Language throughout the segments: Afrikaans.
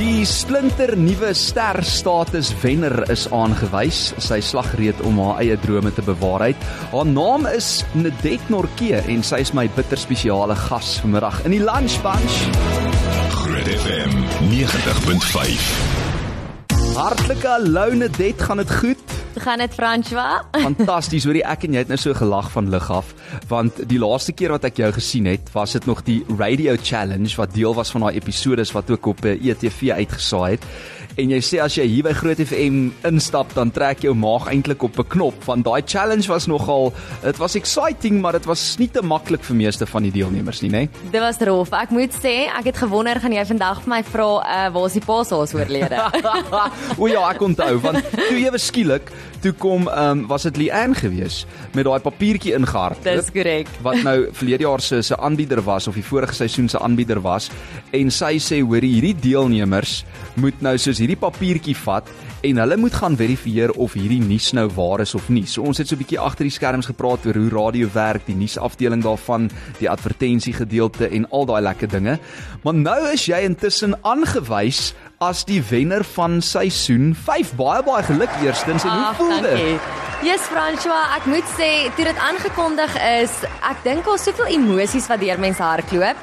Die splinter nuwe ster status wenner is aangewys. Sy slag reed om haar eie drome te bewaarheid. Haar naam is Nedet Norke en sy is my bitter spesiale gas vanmiddag in die Lunch Bunch. Groot FM 90.5. Hartlike hallo Nedet, gaan dit goed? Gaan dit François? Fantasties, hoorie ek en jy het nou so gelag van lig af, want die laaste keer wat ek jou gesien het, was dit nog die Radio Challenge wat deel was van daai episode wat ook op ETV eh, e uitgesaai het en jy sê as jy hier by Groot FM instap dan trek jou maag eintlik op 'n knop want daai challenge was nogal dit was exciting maar dit was nie te maklik vir meeste van die deelnemers nie nê nee? Dit was rof. Ek moet sê ek het gewonder gaan jy vandag vir my vra uh, waar is die paashaas oorlede? O ja ek onthou want toe ewe skielik toe kom um, was dit Leanne gewees met daai papiertjie ingehard. Dis korrek. wat nou verlede jaar se se aanbieder was of die vorige seisoen se aanbieder was en sy sê hoor hierdie deelnemers moet nou soos hierdie papiertjie vat en hulle moet gaan verifieer of hierdie nuus nou waar is of nie. So ons het so 'n bietjie agter die skerms gepraat oor hoe radio werk, die nuusafdeling daarvan, die advertensie gedeelte en al daai lekker dinge. Maar nou is jy intussen aangewys as die wenner van seisoen 5. Baie baie geluk eerstens en hoe voel dit? Yes François, ek moet sê toe dit aangekondig is, ek dink daar's soveel emosies wat deur mense hardloop.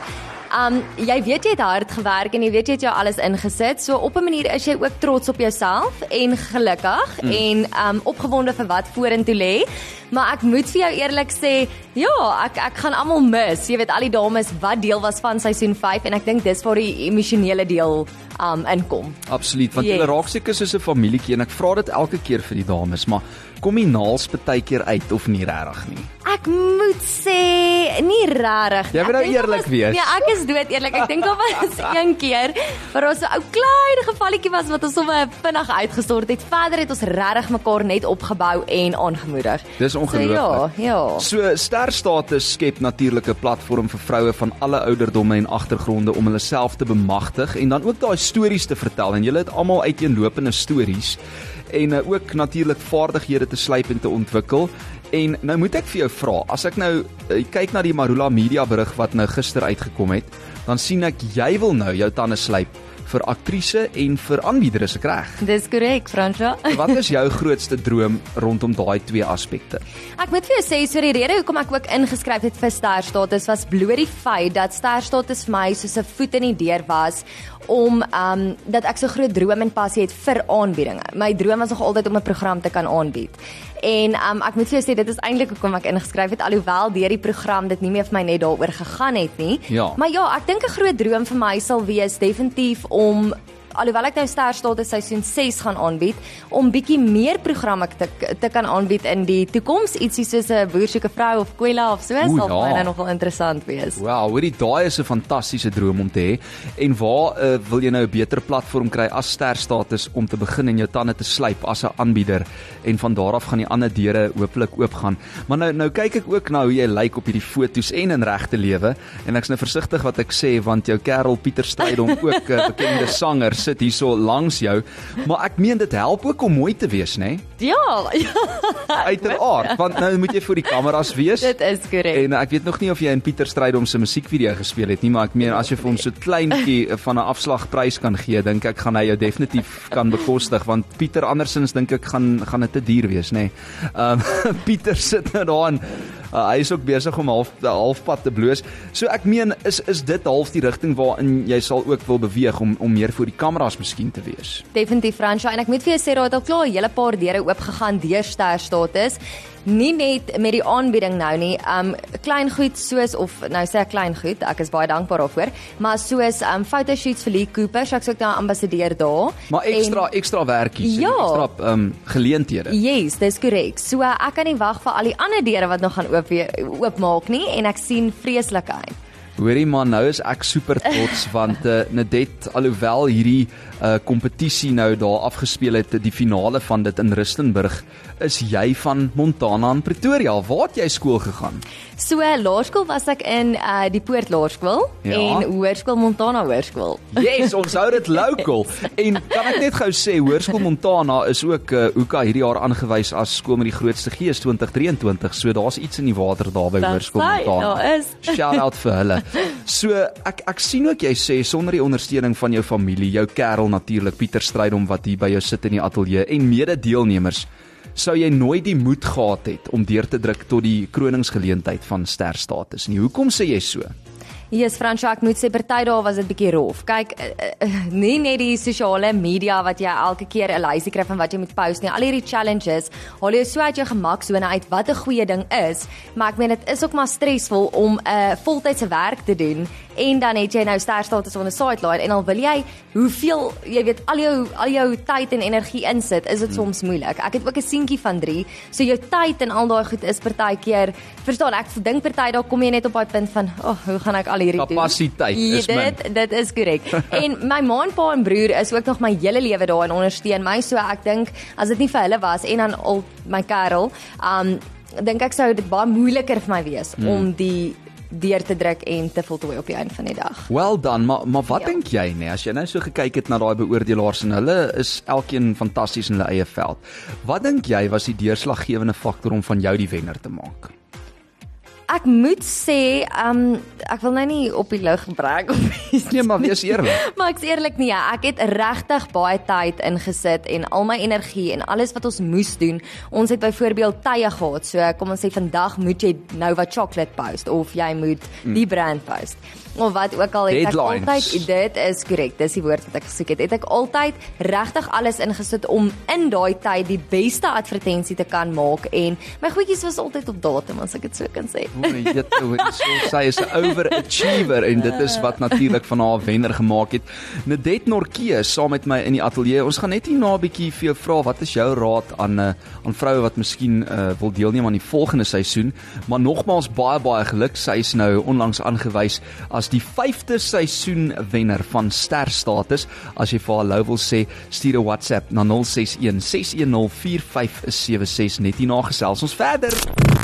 Um jy weet jy het hard gewerk en jy weet jy het jou alles ingesit. So op 'n manier is jy ook trots op jouself en gelukkig mm. en um opgewonde vir wat vorentoe lê. Maar ek moet vir jou eerlik sê, ja, ek ek gaan almal mis. Jy weet al die dames wat deel was van seisoen 5 en ek dink dis waar die emosionele deel um inkom. Absoluut, want yes. hulle raak seker soos 'n familietjie en ek vra dit elke keer vir die dames, maar kom die naals baie keer uit of nie regtig nie? Ek moet sê nie regtig. Jy moet nou eerlik was, wees. Nee, ek is dood eerlik. Ek dink daar was een keer waar ons so 'n ou klein gevalletjie was wat ons sommer vinnig uitgestort het. Verder het ons regtig mekaar net opgebou en aangemoedig. Dis ongelooflik. So, ja, ja. So ster status skep natuurlik 'n platform vir vroue van alle ouderdomme en agtergronde om hulle self te bemagtig en dan ook daai stories te vertel en julle het almal uiteenlopende stories en uh, ook natuurlik vaardighede te slyp en te ontwikkel. En nou moet ek vir jou vra, as ek nou uh, kyk na die Marula Media berig wat nou gister uitgekom het, dan sien ek jy wil nou jou tande slyp vir aktrise en vir aanbieder is ek reg? Dis korrek, Fransja. Wat is jou grootste droom rondom daai twee aspekte? Ek moet vir jou sê, so die rede hoekom ek ook ingeskryf het vir Ster Status was bloot die feit dat Ster Status vir my soos 'n voet in die deur was om ehm um, dat ek so groot droom en passie het vir aanbiedinge. My droom was nog altyd om 'n program te kan aanbied. En um, ek moet vir jou sê dit is eintlik hoekom ek ingeskryf het alhoewel deur die program dit nie meer vir my net daaroor gegaan het nie. Ja. Maar ja, ek dink 'n groot droom vir my sal wees definitief om alhoewel ek nou Ster Status seisoen 6 gaan aanbied om bietjie meer programme te te kan aanbied in die toekoms ietsie soos 'n boersoeke vrou of Kwela of so sal ja. my nou nogal interessant wees. Wow, hoorie daai is 'n fantastiese droom om te hê. En waar uh, wil jy nou 'n beter platform kry as Ster Status om te begin en jou tande te slyp as 'n aanbieder en van daar af gaan die ander deure hopelik oopgaan. Maar nou nou kyk ek ook na hoe jy lyk op hierdie foto's en in regte lewe en ek's nou versigtig wat ek sê want jou kerel Pieter Strydom ook 'n uh, bekende sanger sit hierso langs jou, maar ek meen dit help ook om mooi te wees, nê? Nee? Ja. Uiteraard, want nou moet jy voor die kameras wees. Dit is korrek. En ek weet nog nie of jy in Pieter Strydom se musiekvideo gespeel het nie, maar ek meen as jy vir hom so kleintjie van 'n afslagprys kan gee, dink ek gaan hy jou definitief kan bekostig want Pieter andersins dink ek gaan gaan dit te duur wees, nê? Nee. Ehm um, Pieter sit nou daarin Uh, hy is ook besig om half halfpad te bloos. So ek meen is is dit half die rigting waarin jy sal ook wil beweeg om om meer voor die kameras miskien te wees. Definitief Fransja en ek moet vir jou sê het al klaar 'n hele paar deure oop gegaan deur ster status nie net met die aanbieding nou nie. Um klein goed soos of nou sê ek klein goed, ek is baie dankbaar daarvoor, maar soos um fotoshoots vir Lee Cooper, so ek's ook nou ambassadeur daar. Maar ekstra en, ekstra werkies, ja, ekstra um geleenthede. Yes, dis korrek. So ek kan nie wag vir al die ander deure wat nog gaan oop oopmaak nie en ek sien vreeslik uit. Hoorie man, nou is ek super trots want uh, Nadet alhoewel hierdie uh kompetisie nou daar afgespeel het, die finale van dit in Rustenburg, is jy van Montana in Pretoria. Waar het jy skool gegaan? So laerskool was ek in uh die Poort Laerskool ja. en Hoërskool Montana Hoërskool. Yes, ons hou dit local. en kan ek net gou sê Hoërskool Montana is ook uh Hoeka hierdie jaar aangewys as skool met die grootste gees 2023. So daar's iets in die water daar by Hoërskool Montana. Daar is. Shout out vir hulle. So ek ek sien ook jy sê sonder die ondersteuning van jou familie, jou kerel natuurlik Pieter Strydom wat hier by jou sit in die ateljee en mede-deelnemers sou jy nooit die moed gehad het om deur te druk tot die kroningsgeleentheid van sterstatus nie. Hoekom sê jy so? Yes, Fransjo, ek moet sê party dae was dit bietjie rof. Kyk, uh, uh, nie net die sosiale media wat jy elke keer 'n lysie kry van wat jy moet post nie. Al hierdie challenges haal jou so uit jou gemaksone uit wat 'n goeie ding is, maar ek meen dit is ook maar stresvol om 'n uh, voltydse werk te doen en dan het jy nou sterstatus on the sideline en al wil jy hoeveel jy weet al jou al jou tyd en energie insit, is dit soms moeilik. Ek het ook 'n seentjie van 3, so jou tyd en al daai goed is partykeer, verstaan ek, dink party dae kom jy net op daai punt van, "Ag, oh, hoe gaan ek al hierdie doen. Kapasiteit is dit, min. Dit is korrek. en my ma en pa en broer is ook nog my hele lewe daar en ondersteun my so ek dink as dit nie vir hulle was en dan al my kerel, um dink ek sou dit baie moeiliker vir my wees hmm. om die deur te druk en te voltooi op die einde van die dag. Well done, maar maar wat ja. dink jy nê as jy nou so gekyk het na daai beoordelaars en hulle is elkeen fantasties in hulle eie veld. Wat dink jy was die deurslaggewende faktor om van jou die wenner te maak? Ek moet sê, um ek wil nou nie op die lug brag of iets nie, maar wees eerlik. maar ek's eerlik nie, ek het regtig baie tyd ingesit en al my energie en alles wat ons moes doen. Ons het byvoorbeeld tye gehad. So kom ons sê vandag moet jy nou wat chocolate post of jy moet mm. die brand post of wat ook al het Deadlines. ek altyd dit is korrek dis die woord wat ek gesoek het het ek altyd regtig alles ingesit om in daai tyd die beste advertensie te kan maak en my goedjies was altyd op datum as ek dit so kan sê o nee dit hoor so sy is 'n overachiever en dit is wat natuurlik van haar wenner gemaak het. Nedet Norkie saam met my in die ateljee ons gaan net hier na 'n bietjie vir jou vra wat is jou raad aan uh, aan vroue wat miskien uh, wil deelneem aan die volgende seisoen? Maar nogmaals baie baie geluk. Sy is nou onlangs aangewys as die 5de seisoen wenner van Ster Status. As jy vir haar lou wil sê, stuur 'n WhatsApp na 061 610 4576 net hierna gesels ons verder.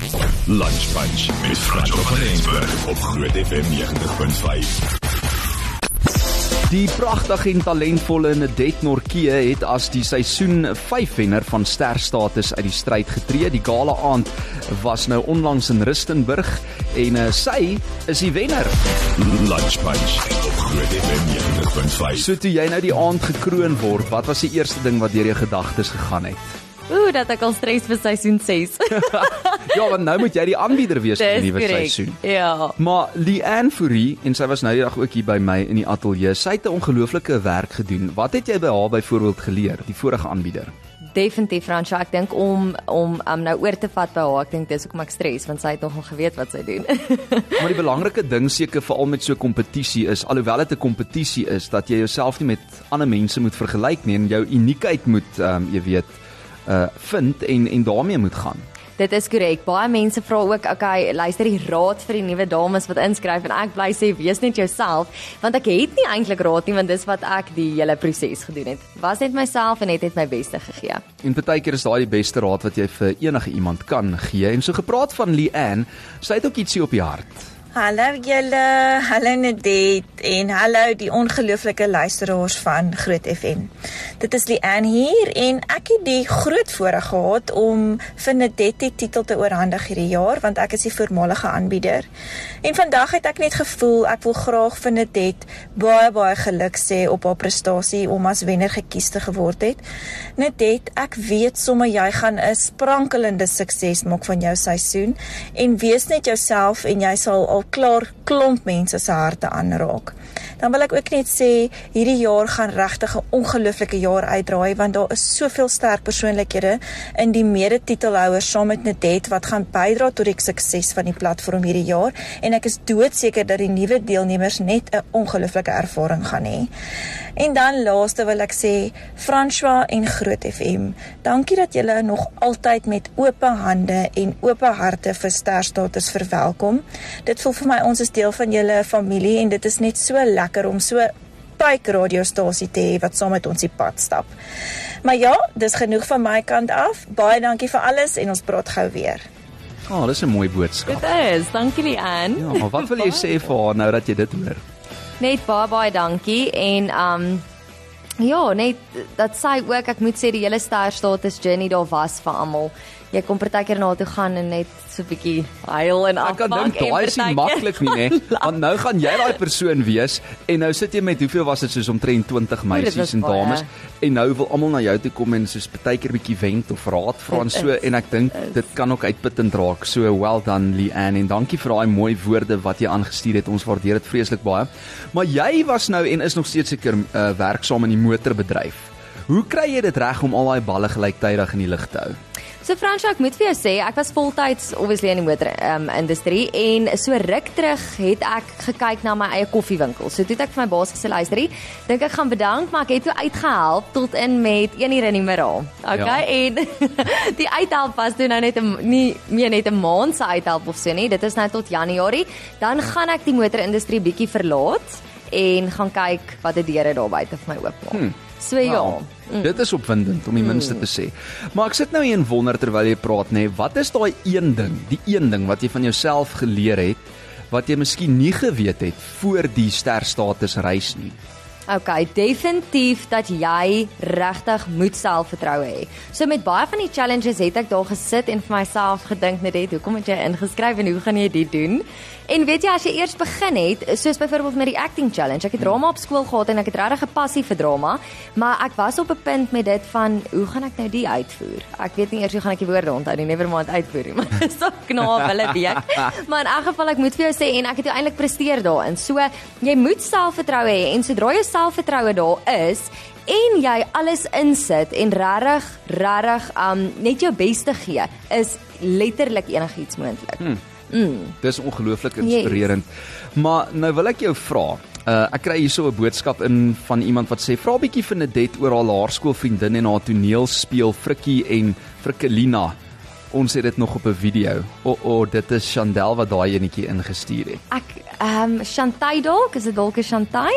Lunch Punch met Franco van Rensburg op Groot FM 90.5. Die pragtige en talentvolle Nedet Norkie het as die seisoen 5 wenner van Sterstatus uit die stryd getree. Die gala aand was nou onlangs in Rustenburg en uh, sy is die wenner. Lunch Punch op Groot FM 90.5. So toe jy nou die aand gekroon word, wat was die eerste ding wat deur jou gedagtes gegaan het? Ooh, dat ek al stres vir seisoen 6. ja, want nou moet jy die aanbieder wees vir die nuwe seisoen. Ja. Maar Leanne Fourie en sy was nou die dag ook hier by my in die ateljee. Sy het 'n ongelooflike werk gedoen. Wat het jy by haar byvoorbeeld geleer, die vorige aanbieder? Definitief Fransja, ek dink om om um, nou oor te vat by haar, ek dink dis hoekom ek stres want sy het nogal geweet wat sy doen. maar die belangrike ding seker veral met so 'n kompetisie is alhoewel dit 'n kompetisie is dat jy jouself nie met ander mense moet vergelyk nie en jou uniekheid moet ehm um, jy weet uh vind en en daarmee moet gaan. Dit is korrek. Baie mense vra ook, okay, luister die raad vir die nuwe dames wat inskryf en ek bly sê wees net jouself want ek het nie eintlik raad nie want dis wat ek die hele proses gedoen het. Was net myself en het net my beste gegee. En partykeer is daai die beste raad wat jy vir enige iemand kan gee. En so gepraat van Leanne, sy het ook ietsie op die hart. Hallo julle, hallo Nedet en hallo die ongelooflike luisteraars van Groot FM. Dit is Lian hier en ek het die groot voorreg gehad om vir Nedet die titel te oorhandig hierdie jaar want ek is die voormalige aanbieder. En vandag het ek net gevoel ek wil graag vir Nedet baie baie geluk sê op haar prestasie om as wenner gekies te geword het. Nedet, ek weet sommer jy gaan 'n sprankelende sukses maak van jou seisoen en wees net jouself en jy sal al klaar klomp mense se harte aanraak. Dan wil ek ook net sê hierdie jaar gaan regtig 'n ongelooflike jaar uitdraai want daar is soveel sterk persoonlikhede in die mede-titelhouers saam met Nedet wat gaan bydra tot die sukses van die platform hierdie jaar en ek is doodseker dat die nuwe deelnemers net 'n ongelooflike ervaring gaan hê. En dan laaste wil ek sê François en Groot FM. Dankie dat julle nog altyd met oop hande en oop harte vir sterstatus verwelkom. Dit voel vir my ons is deel van julle familie en dit is net so lekker om so pyk radiostasie te hê wat saam met ons die pad stap. Maar ja, dis genoeg van my kant af. Baie dankie vir alles en ons praat gou weer. Ah, oh, dis 'n mooi boodskap. Dit is. Dankie Lian. Ja, maar wat wil jy sê vir haar nou dat jy dit hoor? Net baie baie dankie en um ja, net dat sy ook ek moet sê die hele ster status journey daar was vir almal. jy kom partykeer na toe gaan en net so 'n bietjie huil en Ek kan dink daai is nie maklik nie, nê? gaan Want nou gaan jy daai persoon wees en nou sit jy met hoeveel was dit soos omtrent 20 dit meisies en baie. dames en nou wil almal na jou toe kom en soos partykeer bietjie wenk of raad vra en so en ek dink dit kan ook uitputtend raak. So well done Leanne en dankie vir daai mooi woorde wat jy aangestuur het. Ons waardeer dit vreeslik baie. Maar jy was nou en is nog steeds seker uh, werksaam in die motorbedryf. Hoe kry jy dit reg om al daai balle gelyktydig in die lug te hou? So Fransjo, ek moet vir jou sê, ek was voltyds obviously in die motor um, industrie en so ruk terug het ek gekyk na my eie koffiewinkel. So toe het ek vir my baas gesê, luisterie, dink ek gaan bedank, maar ek het toe uitgehelp tot in met 1 uur in die middag. Okay, Ja. en die uithelp was toe nou net 'n nie meer net 'n maand se uithelp of so nie. Dit is nou tot Januarie. Dan gaan ek die motorindustrie bietjie verlaat en gaan kyk wat die deure daar buite vir my oopmaak. Hmm. So ja. Wow. Dit is opwindend om die minste te sê. Maar ek sit nou hier en wonder terwyl jy praat nê, wat is daai een ding, die een ding wat jy van jouself geleer het wat jy miskien nie geweet het voor die sterstatus reis nie? Okay, definitief dat jy regtig moet selfvertroue hê. So met baie van die challenges het ek daar gesit en vir myself gedink net hoekom het jy ingeskryf en hoe gaan jy dit doen? En weet jy as jy eers begin het, soos byvoorbeeld met die acting challenge, ek het drama op skool gehad en ek het regtig 'n passie vir drama, maar ek was op 'n punt met dit van hoe gaan ek nou die uitvoer? Ek weet nie eers hoe gaan ek die woorde onthou nie, never mind uitvoer nie, maar dis so knaap hulle week. Maar in elk geval ek moet vir jou sê en ek het uiteindelik presteer daarin. So jy moet selfvertroue hê en sodra jy selfvertroue daar is en jy alles insit en regtig regtig um net jou bes te gee, is letterlik enigiets moontlik. Hmm. Dis ongelooflik inspirerend. Yes. Maar nou wil ek jou vra. Uh, ek kry hierso 'n boodskap in van iemand wat sê vra bietjie vir Nedet oor haar laerskoolvriendin en haar toneelspeel Frikkie en Frikkelina. Ons het dit nog op 'n video. O, oh, oh, dit is Chandel wat daai enetjie ingestuur het. Ek ehm um, Shantai dalk, is dit dalk 'n Shantai?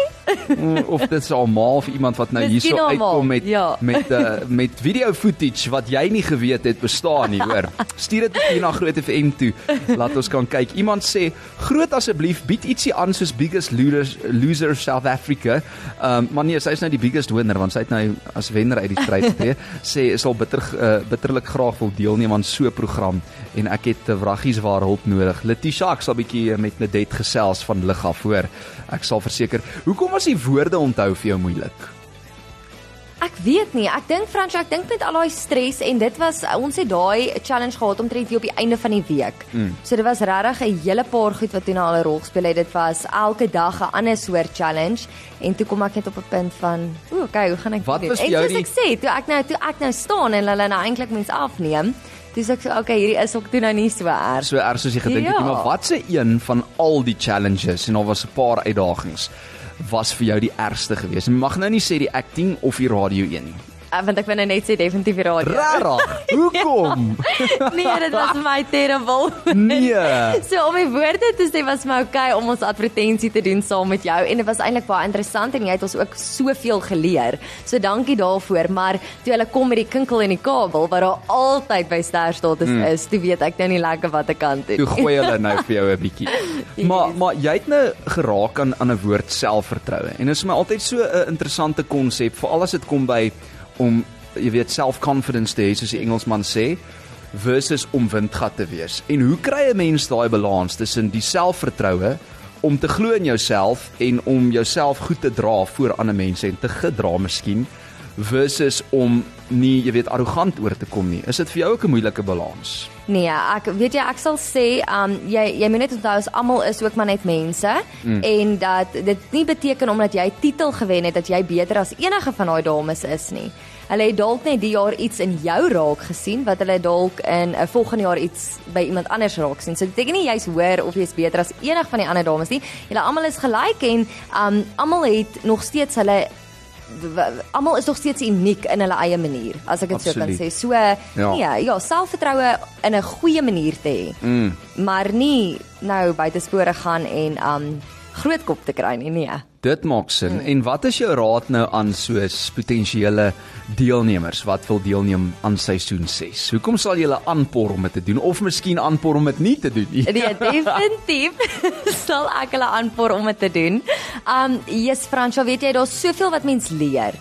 Mm, of dit is ma of iemand wat nou hierso uitkom met ja. met uh, met video footage wat jy nie geweet het bestaan nie, hoor. Stuur dit hier na Groot FM toe. Laat ons kan kyk. Iemand sê, "Groot asseblief, bied ietsie aan soos Biggest Losers Loser South Africa." Ehm um, maar nee, sy is nou die biggest winner want sy het nou as wenner uit die stryd getree. sê is al bitter uh, bitterlik graag wil deelneem aan so 'n program en ek het 'n wraggies waar hulp nodig. Letitia, ek sal bietjie met Nedet gesels van lig af voor. Ek sal verseker. Hoekom was die woorde onthou vir jou moeilik? Ek weet nie. Ek dink Fransjo, ek dink met al daai stres en dit was ons het daai challenge gehad omtrent hier op die einde van die week. Mm. So dit was regtig 'n hele paar goed wat toe nou al 'n rol gespeel het. Dit was elke dag 'n ander soort challenge en toe kom ek net op 'n punt van, o, okay, hoe gaan ek Wat dit doen? En soos die- ek sê, toe ek nou toe ek nou staan en hulle nou eintlik mens afneem, dis ek so, okay, hierdie is ook toe nou nie so erg. So erg soos jy gedink het, Ja. maar wat se een van al die challenges en daar was 'n paar uitdagings was vir jou die ergste geweest? Jy mag nou nie sê die acting of die radio een nie. Uh, want ek wil nou net sê definitief die radio. Rarig. Hoekom? nee, dit was my terrible. Nee. So om die woorde te sê was my okay om ons advertensie te doen saam met jou en dit was eintlik baie interessant en jy het ons ook soveel geleer. So dankie daarvoor, maar toe hulle kom met die kinkel en die kabel wat daar altyd by sterstatus mm. is, toe weet ek nou nie lekker wat ek kan doen. Toe gooi hulle nou vir jou 'n bietjie. Maar maar jy het nou geraak aan aan 'n woord selfvertroue. En dit is my altyd so 'n interessante konsep, veral as dit kom by om jy weet self-confidence te hê soos die Engelsman sê versus om windgat te wees. En hoe kry 'n mens daai balans tussen die selfvertroue om te glo in jouself en om jouself goed te dra voor ander mense en te gedra miskien versus om nie jy weet arrogant oor te kom nie. Is dit vir jou ook 'n moeilike balans? Nee, ek weet jy ek sal sê, um jy jy moet net onthou as almal is ook maar net mense mm. en dat dit nie beteken omdat jy titel gewen het dat jy beter as enige van daai dames is nie. Hulle het dalk net die jaar iets in jou raak gesien wat hulle dalk in 'n uh, volgende jaar iets by iemand anders raak sien. So dit beteken nie jy's hoër of jy's beter as enige van die ander dames nie. Julle almal is gelyk en um almal het nog steeds hulle almal is nog steeds uniek in hulle eie manier as ek dit so kan sê. So ja, Ja. nee, ja, selfvertroue in 'n goeie manier te hê. Mm. Maar nie nou buitespore gaan en um groot kop te kry nie, nee. Dit maak sin. En wat is jou raad nou aan soos potensiële deelnemers wat wil deelneem aan seisoen 6? Hoekom sal jy hulle aanpor om dit te doen of miskien aanpor om dit nie te doen nie? Nee, definitief sal ek hulle aanpoor om dit te doen. Um yes Fransjo, weet jy daar's soveel wat mens leer.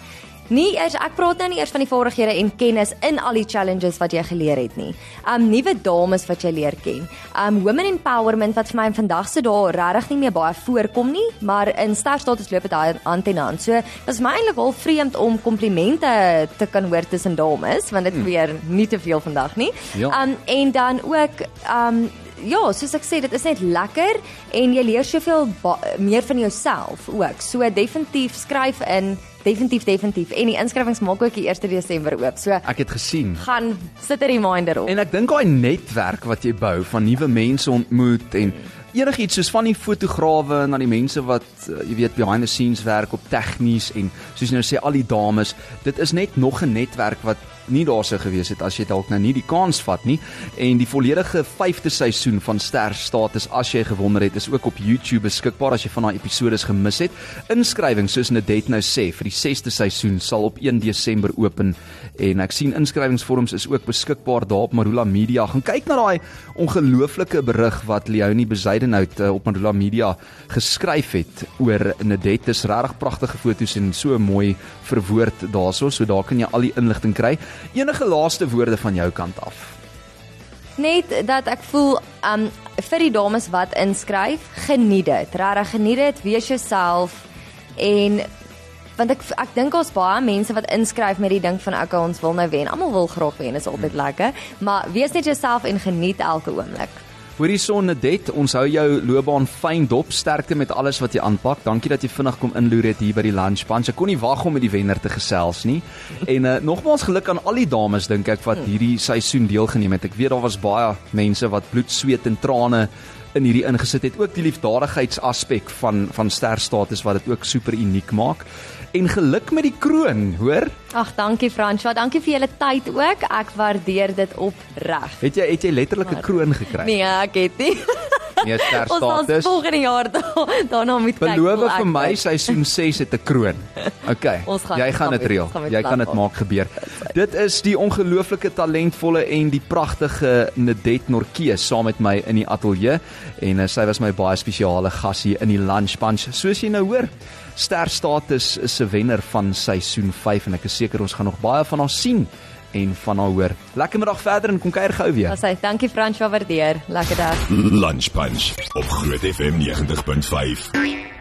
Nie eers ek praat nou nie eers van die vaardighede en kennis in al die challenges wat jy geleer het nie. Um nuwe dames wat jy leer ken. Um women empowerment wat vir my in vandag se dae regtig nie meer baie voorkom nie, maar in sterstatus loop dit hand in hand. So dit is my eintlik al vreemd om komplimente te kan hoor tussen dames, want dit gebeur nie te veel vandag nie. Ja. Um en dan ook um Ja, soos ek sê, dit is net lekker en jy leer soveel meer van jouself ook. So definitief skryf in, definitief definitief en die inskrywings maak ook die 1 Desember oop. So Ek het gesien. gaan sit 'n reminder op. En ek dink daai netwerk wat jy bou van nuwe mense ontmoet en enigiets soos van die fotograwe na die mense wat uh, jy weet behind the scenes werk op tegnies en soos jy nou sê al die dames, dit is net nog 'n netwerk wat nie daar sou gewees het as jy dalk nou nie die kans vat nie. En die volledige 5de seisoen van Ster Status as jy gewonder het is ook op YouTube beskikbaar as jy van daai episodes gemis het. Inskrywings soos Nadet nou sê vir die 6de seisoen sal op 1 Desember open en ek sien inskrywingsvorms is ook beskikbaar daar op Marula Media. Gaan kyk na daai ongelooflike berig wat Leonie Bezuidenhout uh, op Marula Media geskryf het oor Nadet. Dis regtig pragtige foto's en so mooi verwoord daarso, so daar kan jy al die inligting kry. Enige laaste woorde van jou kant af? Net dat ek voel um vir die dames wat inskryf, geniet dit. Regtig geniet dit, wees jouself en want ek ek dink ons baie mense wat inskryf met die ding van okay, ons wil nou wen. Almal wil graag wen, is altyd lekker, maar wees net jouself en geniet elke oomblik. Hoorie son Nadet, ons hou jou loopbaan fyn dop. Sterkte met alles wat jy aanpak. Dankie dat jy vinnig kom inloer het hier by die lunch bunch. Ek kon nie wag om met die wenner te gesels nie. En uh, nogmaals geluk aan al die dames dink ek wat hierdie seisoen deelgeneem het. Ek weet daar was baie mense wat bloed, sweet en trane in hierdie ingesit het. Ook die liefdadigheidsaspek van van sterstatus wat dit ook super uniek maak. En geluk met die kroon, hoor? Ag, dankie Franswa, dankie vir julle tyd ook. Ek waardeer dit opreg. Het jy het jy letterlik 'n kroon gekry? Nee, ek het nie. Nee, ster Ons status. volgende jaar da, daarna moet kyk. Beloof vir my seisoen 6 het 'n kroon. Okay. Ons gaan- jy ons gaan dit reël. ons Jy kan dit maak. gebeur. Dit is die ongelooflike talentvolle en die pragtige Nadet Norkees saam met my in die ateljee en uh, sy was my baie spesiale gas hier in die lunch bunch. Soos jy nou hoor, Ster Status is 'n wenner van seisoen 5 en ek is seker ons gaan nog baie van haar sien en van haar hoor. Lekker middag verder en kom kuier gou weer. As hy, dankie Franswa, waardeer. Lekker dag. Lunch Punch op Groot FM 90.5.